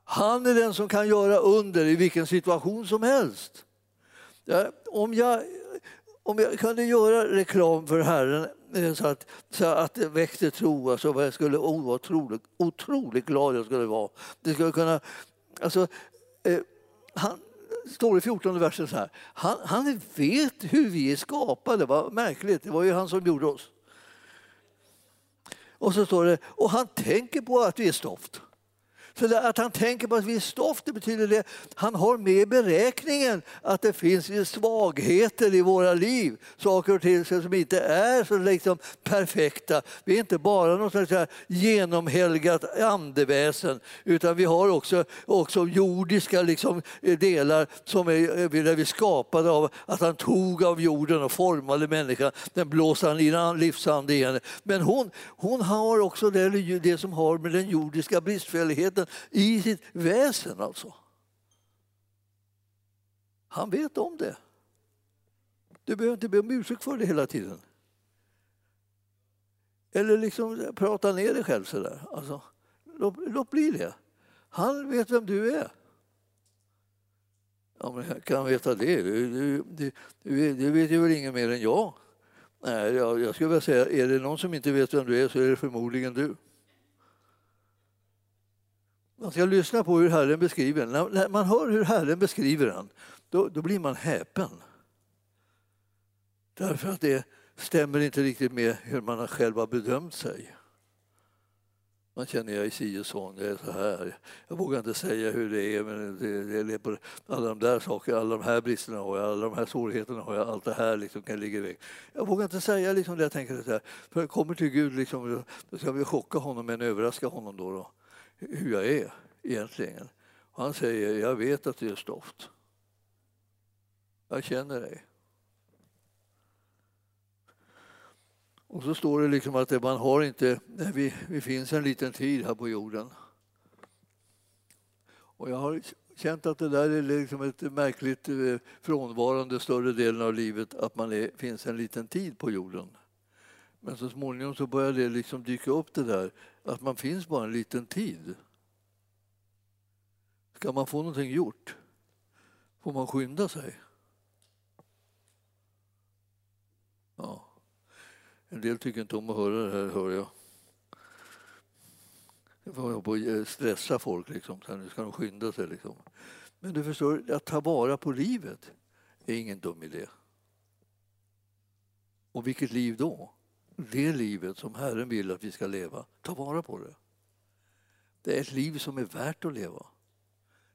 Han är den som kan göra under i vilken situation som helst. om, jag, om jag kunde göra reklam för Herren eh, så att, så att det väckte tro, alltså, jag skulle oh, otroligt, otroligt glad jag skulle vara. Det skulle kunna Alltså, Eh, han står i 14 versen så här. Han, han vet hur vi är skapade. Vad märkligt, det var ju han som gjorde oss. Och så står det, och han tänker på att vi är stoft. Så att han tänker på att vi är stoft, det betyder det han har med i beräkningen att det finns svagheter i våra liv. Saker och ting som inte är så liksom perfekta. Vi är inte bara något slags genomhelgat andeväsen utan vi har också, också jordiska liksom delar som är, eh, där vi är skapade av att han tog av jorden och formade människan. Den blåste han in livsande i henne. Men hon, hon har också det, det som har med den jordiska bristfälligheten i sitt väsen alltså. Han vet om det. Du behöver inte be om ursäkt för det hela tiden. Eller liksom prata ner dig själv sådär. Alltså, låt, låt bli det. Han vet vem du är. Ja, men jag kan veta det. Du, du, du, du vet ju väl ingen mer än jag. Nej, jag, jag skulle vilja säga, är det någon som inte vet vem du är så är det förmodligen du. Man ska lyssna på hur Herren beskriver den. När man hör hur Herren beskriver den, då, då blir man häpen. Därför att det stämmer inte riktigt med hur man själv har bedömt sig. Man känner jag är si och så, jag är så här. Jag vågar inte säga hur det är, men det, det är på alla de där sakerna, alla de här bristerna har jag, alla de här svårigheterna har jag, allt det här liksom kan ligga iväg. Jag vågar inte säga liksom det jag tänker, så här. för jag kommer till Gud, liksom, då ska vi chocka honom men överraska honom då. då hur jag är egentligen. Han säger, jag vet att du är stoft. Jag känner dig. Och så står det liksom att man har inte, vi, vi finns en liten tid här på jorden. Och jag har känt att det där är liksom ett märkligt eh, frånvarande större delen av livet, att man är, finns en liten tid på jorden. Men så småningom så börjar det liksom dyka upp det där att man finns bara en liten tid. Ska man få någonting gjort får man skynda sig. Ja. En del tycker inte om att höra det här, hör jag. Jag får på eh, stressa folk, liksom. Så nu ska de skynda sig. Liksom. Men du förstår, att ta vara på livet är ingen dum idé. Och vilket liv då? Det livet som Herren vill att vi ska leva. Ta vara på det. Det är ett liv som är värt att leva.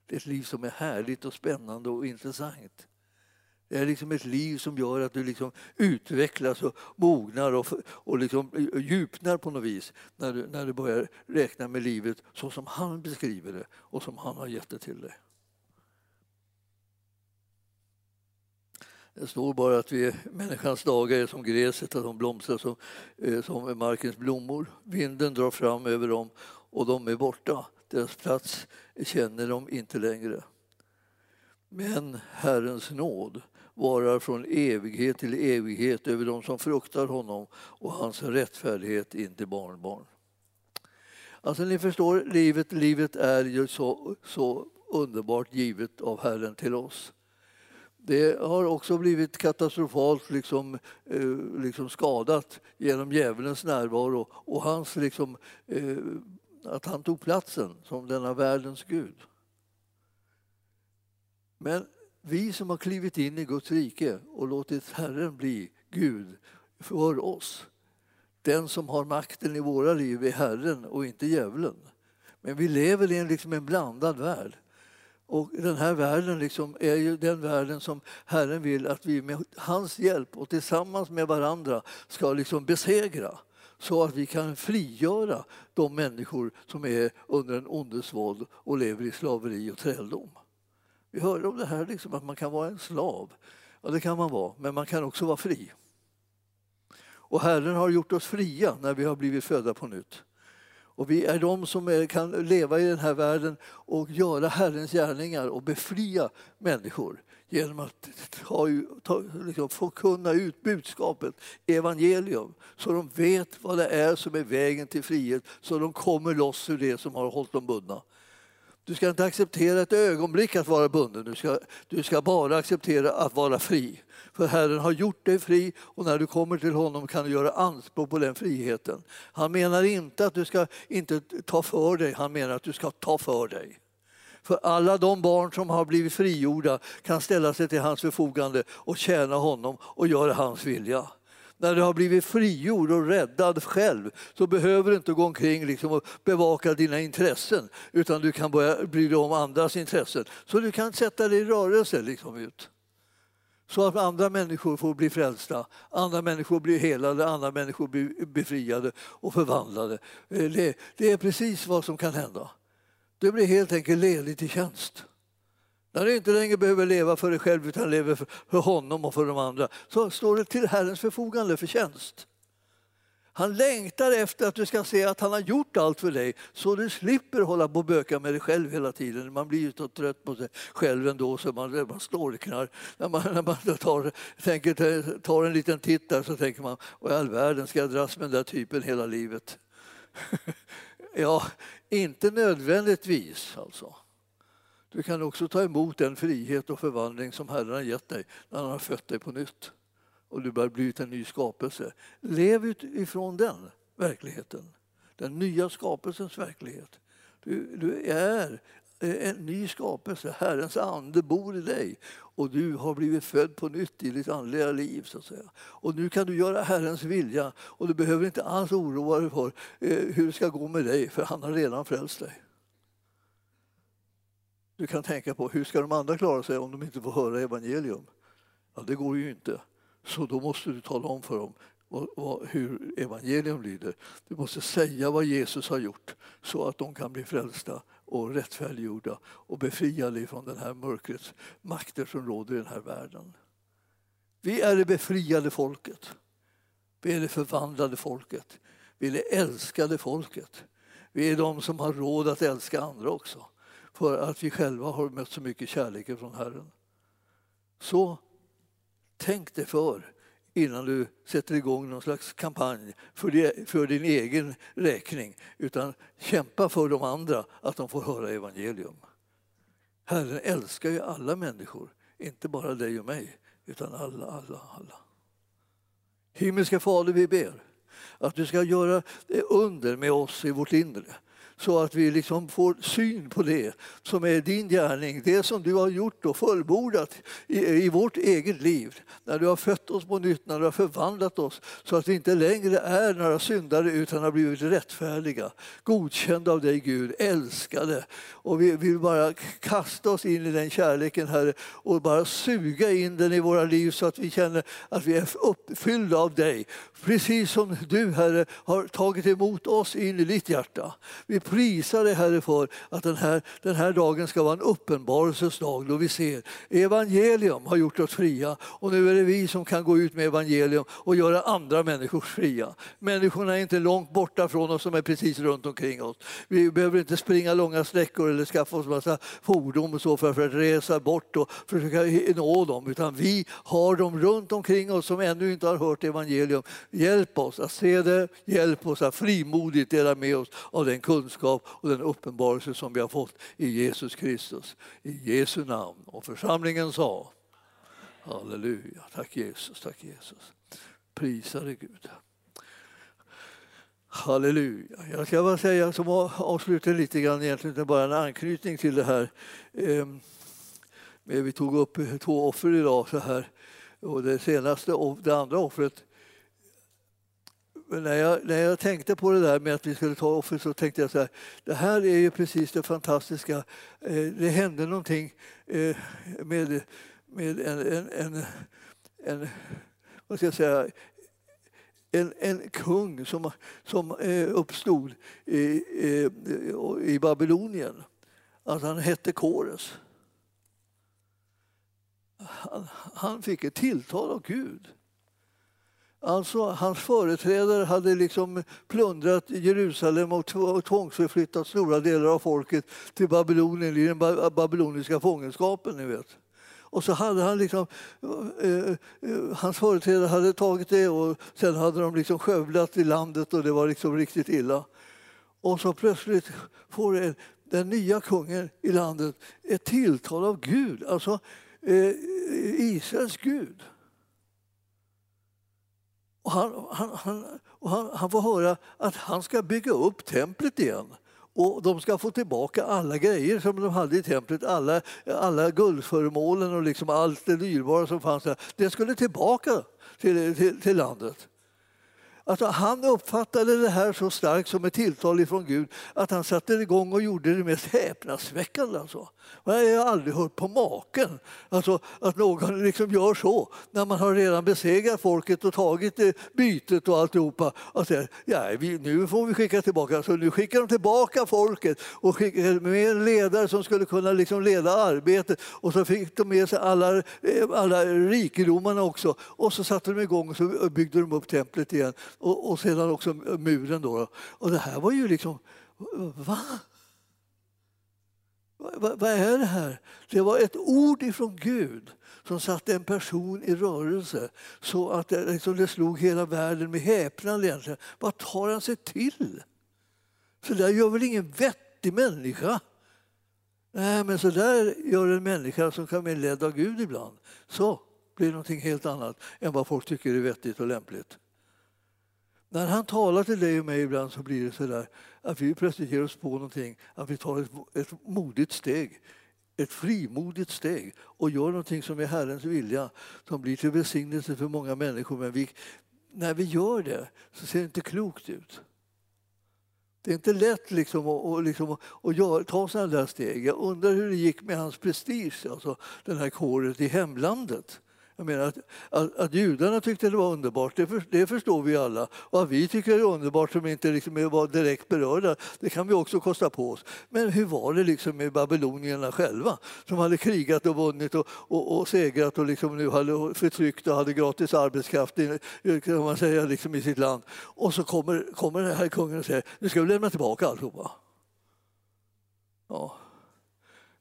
Det är ett liv som är härligt och spännande och intressant. Det är liksom ett liv som gör att du liksom utvecklas och mognar och, och liksom djupnar på något vis när du, när du börjar räkna med livet så som han beskriver det och som han har gett det till dig. Det står bara att vi, människans dagar är som gräset, att de blomstrar som, eh, som markens blommor. Vinden drar fram över dem och de är borta. Deras plats känner de inte längre. Men Herrens nåd varar från evighet till evighet över dem som fruktar honom och hans rättfärdighet in till barnbarn. Alltså ni förstår, livet, livet är ju så, så underbart givet av Herren till oss. Det har också blivit katastrofalt liksom, eh, liksom skadat genom djävulens närvaro och hans, liksom, eh, att han tog platsen som denna världens Gud. Men vi som har klivit in i Guds rike och låtit Herren bli Gud för oss. Den som har makten i våra liv är Herren och inte djävulen. Men vi lever i en, liksom en blandad värld. Och den här världen liksom är ju den världen som Herren vill att vi med hans hjälp och tillsammans med varandra ska liksom besegra så att vi kan frigöra de människor som är under en ondes våld och lever i slaveri och träldom. Vi hörde om det här liksom, att man kan vara en slav. Ja, det kan man vara, men man kan också vara fri. Och Herren har gjort oss fria när vi har blivit födda på nytt. Och vi är de som kan leva i den här världen och göra Herrens gärningar och befria människor genom att ta, ta, liksom, förkunna ut budskapet, evangelium, så de vet vad det är som är vägen till frihet, så de kommer loss ur det som har hållit dem bundna. Du ska inte acceptera ett ögonblick att vara bunden. Du ska, du ska bara acceptera att vara fri. För Herren har gjort dig fri och när du kommer till honom kan du göra anspråk på den friheten. Han menar inte att du ska inte ta för dig, han menar att du ska ta för dig. För alla de barn som har blivit frigjorda kan ställa sig till hans förfogande och tjäna honom och göra hans vilja när du har blivit frigjord och räddad själv så behöver du inte gå omkring liksom och bevaka dina intressen utan du kan börja bry dig om andras intressen. Så du kan sätta dig i rörelse liksom ut. Så att andra människor får bli frälsta, andra människor blir helade, andra människor blir befriade och förvandlade. Eh, det, det är precis vad som kan hända. Du blir helt enkelt ledig till tjänst. När du inte längre behöver leva för dig själv utan lever för honom och för de andra så står det till Herrens förfogande för tjänst. Han längtar efter att du ska se att han har gjort allt för dig så du slipper hålla på och böka med dig själv hela tiden. Man blir ju så trött på sig själv ändå så man, man storknar. När man, när man tar, tänker, tar en liten titt där så tänker man, vad i all världen ska jag dras med den där typen hela livet? ja, inte nödvändigtvis alltså. Du kan också ta emot den frihet och förvandling som Herren har gett dig när han har fött dig på nytt och du börjar bli en ny skapelse. Lev utifrån den verkligheten, den nya skapelsens verklighet. Du, du är en ny skapelse, Herrens ande bor i dig och du har blivit född på nytt i ditt andliga liv. Så att säga. Och nu kan du göra Herrens vilja och du behöver inte alls oroa dig för eh, hur det ska gå med dig för han har redan frälst dig. Du kan tänka på hur ska de andra klara sig om de inte får höra evangelium? Ja, det går ju inte. Så då måste du tala om för dem hur evangelium lyder. Du måste säga vad Jesus har gjort så att de kan bli frälsta och rättfärdiggjorda och befriade från den här mörkrets makter som råder i den här världen. Vi är det befriade folket. Vi är det förvandlade folket. Vi är det älskade folket. Vi är de som har råd att älska andra också för att vi själva har mött så mycket kärlek från Herren. Så tänk dig för innan du sätter igång någon slags kampanj för, det, för din egen räkning utan kämpa för de andra, att de får höra evangelium. Herren älskar ju alla människor, inte bara dig och mig, utan alla, alla, alla. Himmelska Fader, vi ber att du ska göra det under med oss i vårt inre så att vi liksom får syn på det som är din gärning, det som du har gjort och fullbordat i, i vårt eget liv. När du har fött oss på nytt, när du har förvandlat oss så att vi inte längre är några syndare utan har blivit rättfärdiga, godkända av dig Gud, älskade. Och vi vill bara kasta oss in i den kärleken Herre och bara suga in den i våra liv så att vi känner att vi är uppfyllda av dig. Precis som du Herre har tagit emot oss in i ditt hjärta. Vi Prisa dig Herre för att den här, den här dagen ska vara en uppenbarelsens dag då vi ser evangelium har gjort oss fria och nu är det vi som kan gå ut med evangelium och göra andra människor fria. Människorna är inte långt borta från oss, som är precis runt omkring oss. Vi behöver inte springa långa sträckor eller skaffa oss massa fordon och så för, att resa bort och försöka nå dem, utan vi har dem runt omkring oss som ännu inte har hört evangelium. Hjälp oss att se det, hjälp oss att frimodigt dela med oss av den kunskap kunskap och den uppenbarelse som vi har fått i Jesus Kristus. I Jesu namn. Och församlingen sa Halleluja. Tack Jesus, tack Jesus. Prisade Gud. Halleluja. Jag ska bara säga som avslutning lite grann, egentligen bara en anknytning till det här. Ehm, vi tog upp två offer idag så här. Och det senaste, det andra offret när jag, när jag tänkte på det där med att vi skulle ta offer så tänkte jag så här, det här är ju precis det fantastiska. Eh, det hände någonting eh, med, med en, en, en, en vad ska jag säga, en, en kung som, som eh, uppstod i, i, i Babylonien. Alltså han hette Kores. Han, han fick ett tilltal av Gud. Alltså, hans företrädare hade liksom plundrat Jerusalem och tvångsförflyttat stora delar av folket till Babylonien i den babyloniska fångenskapen. Ni vet. Och så hade han liksom, eh, eh, hans företrädare hade tagit det och sen hade de liksom skövlat i landet och det var liksom riktigt illa. Och så plötsligt får den nya kungen i landet ett tilltal av Gud, alltså eh, Israels Gud. Och han, han, han, och han, han får höra att han ska bygga upp templet igen. Och de ska få tillbaka alla grejer som de hade i templet, alla, alla guldföremålen och liksom allt det dyrbara som fanns där. Det skulle tillbaka till, till, till landet. Alltså, han uppfattade det här så starkt som ett tilltal från Gud att han satte igång och gjorde det mest häpnadsväckande. Alltså. Jag har aldrig hört på maken alltså, att någon liksom gör så när man har redan besegrat folket och tagit bytet och alltihopa. Och säger, ja, vi, nu får vi skicka tillbaka. Så nu skickar de tillbaka folket och skickar med en ledare som skulle kunna liksom leda arbetet. Och så fick de med sig alla, eh, alla rikedomarna också. Och så satte de igång och så byggde de upp templet igen och, och sedan också muren. Då. Och det här var ju liksom... Va? Vad va är det här? Det var ett ord ifrån Gud som satte en person i rörelse så att det, liksom det slog hela världen med häpnad. Egentligen. Vad tar han sig till? Så där gör väl ingen vettig människa? Nej, men så där gör en människa som kan bli ledd av Gud ibland. Så blir det någonting helt annat än vad folk tycker är vettigt och lämpligt. När han talar till dig och mig ibland så blir det så där att vi plötsligt ger oss på någonting, att vi tar ett, ett modigt steg ett frimodigt steg och gör någonting som är Herrens vilja som blir till välsignelse för många människor. Men vi, när vi gör det så ser det inte klokt ut. Det är inte lätt liksom att, att, liksom att ta sådana där steg. Jag undrar hur det gick med hans prestige, alltså den här kåret i hemlandet jag menar att, att, att judarna tyckte det var underbart, det, för, det, förstår vi alla. Och att vi tycker det är underbart som inte liksom var direkt berörda, det kan vi också kosta på oss. Men hur var det liksom med babylonierna själva som hade krigat och vunnit och, och, och segrat och liksom nu hade förtryckt och hade gratis arbetskraft i, kan man säga, liksom i sitt land. Och så kommer, kommer den här kungen och säger nu ska vi lämna tillbaka alltihopa. Ja.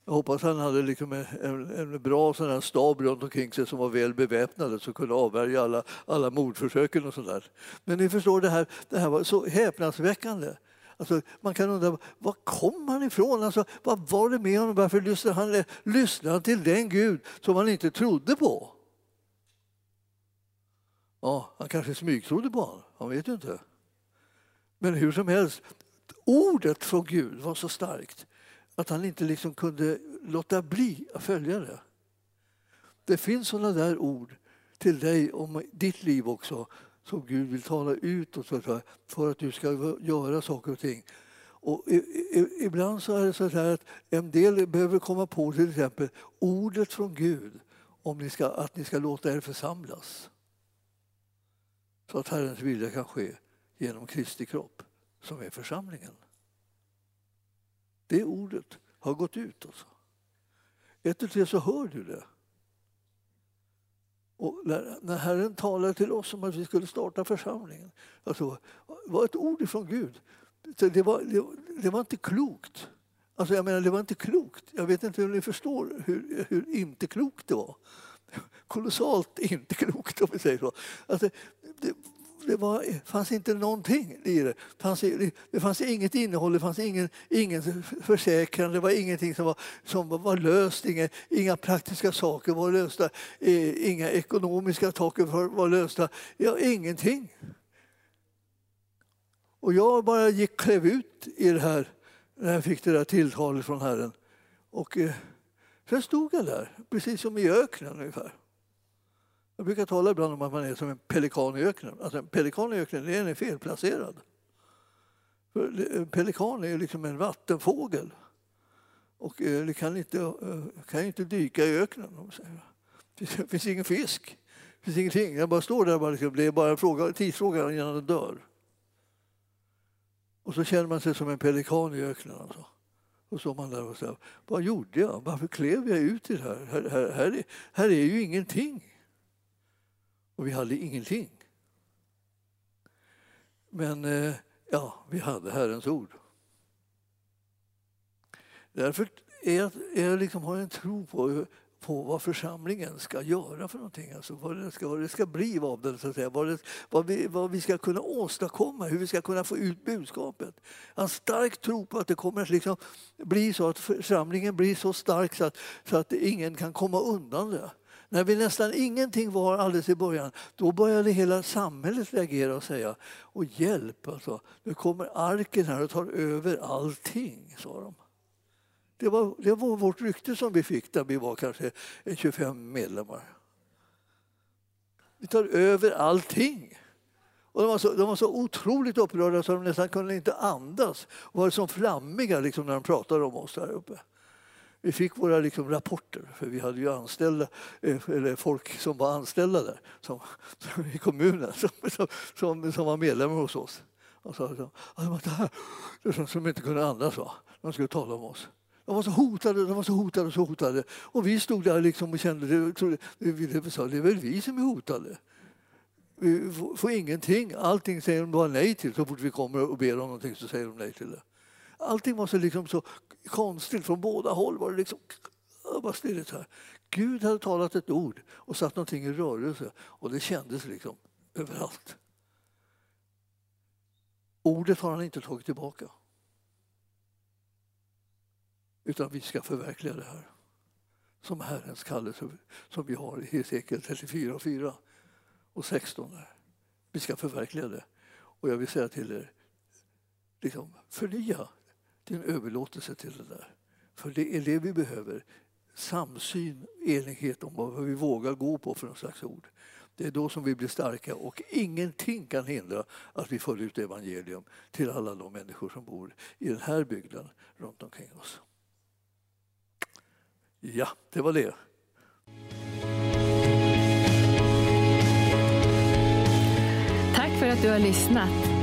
Jag hoppas han hade liksom en, en, en bra sån här stab runt omkring sig som var väl beväpnade som kunde avvärja alla, alla mordförsöken och sådär. Men ni förstår, det här, det här var så häpnadsväckande. Alltså, man kan undra, var kom han ifrån? Alltså, vad var det med honom? Varför lyssnade han, lyssnade han till den Gud som han inte trodde på? Ja, han kanske smygtrodde på honom, han vet ju inte. Men hur som helst, ordet från Gud var så starkt att han inte liksom kunde låta bli att följa det. Det finns sådana där ord till dig om ditt liv också som Gud vill tala ut för att du ska göra saker och ting. Och ibland så är det så här att en del behöver komma på till exempel ordet från Gud om ni ska, att ni ska låta er församlas. Så att Herrens vilja kan ske genom Kristi kropp som är församlingen. Det ordet har gått ut. Alltså. Ett och tre så hör du det. Och när, Herren talade till oss om att vi skulle starta församlingen, alltså, var ett ord ifrån Gud. Det var, det, det var inte klokt. Alltså jag menar, det var inte klokt. Jag vet inte om ni förstår hur, hur inte klokt det var. Kolossalt inte klokt om vi säger så. Alltså, det, det var, fanns inte någonting i det. Fanns, det fanns inget innehåll, det fanns ingen, ingen försäkran, det var ingenting som var, som var löst, inga, inga praktiska saker var lösta, eh, inga ekonomiska saker var lösta, ja, ingenting. Och jag bara gick, klev ut i det här när jag fick det där tilltalet från Herren. Och eh, sen stod jag där, precis som i öknen ungefär. Jag brukar tala ibland om att man är som en pelikan i öknen. Alltså en pelikan i öknen den är felplacerad. För en eh, pelikan är liksom en vattenfågel och eh, det kan inte, eh, kan inte dyka i öknen. Det finns ingen fisk, det finns ingenting. Jag bara står där, bara, liksom, det är bara en fråga, tidsfråga innan den dör. Och så känner man sig som en pelikan i öknen. Alltså. Och så man där och säger, vad gjorde jag? Varför klev jag ut i det här? Här, här, här, är, här är ju ingenting. Och vi hade ingenting. Men eh, ja, vi hade Herrens ord. Därför är jag, jag liksom har en tro på, på vad församlingen ska göra för någonting. Alltså vad, det ska, vad det ska bli av den, så att säga. Vad, det, vad, vi, vad vi ska kunna åstadkomma, hur vi ska kunna få ut budskapet. Jag har en stark tro på att det kommer att liksom bli så att församlingen blir så stark så att, så att ingen kan komma undan det. När vi nästan ingenting var alldeles i början, då började hela samhället reagera och säga och hjälp, alltså, nu kommer arken här och tar över allting, sa de. Det var, det var vårt rykte som vi fick när vi var kanske 25 medlemmar. Vi tar över allting. Och de, var så, de var så otroligt upprörda så de nästan kunde inte andas och var som flammiga liksom, när de pratade om oss där uppe. Vi fick våra liksom rapporter, för vi hade ju anställda, eh, eller folk som var anställda där som, som i kommunen som, som, som, var medlemmar hos oss. Och så, så, det här, det som inte kunde andas. Va? De skulle tala om oss. De var så hotade, de var så hotade, så hotade. Och vi stod där liksom och kände, det, det, det, det är väl vi som är hotade. Vi får ingenting. Allting säger de bara nej till. Så fort vi kommer och ber om någonting så säger de nej till det. Allting var så, liksom så konstigt. Från båda håll var det liksom bara stirrigt här. Gud hade talat ett ord och satt någonting i rörelse och det kändes liksom överallt. Ordet har han inte tagit tillbaka. Utan vi ska förverkliga det här. Som Herrens kallelse som vi har i Hesekiel 34 och 4 och 16. Vi ska förverkliga det. Och jag vill säga till er, liksom, förnya det är en överlåtelse till det där. För det är det vi behöver. Samsyn, enighet om vad vi vågar gå på för någon slags ord. Det är då som vi blir starka och ingenting kan hindra att vi för ut evangelium till alla de människor som bor i den här bygden runt omkring oss. Ja, det var det. Tack för att du har lyssnat.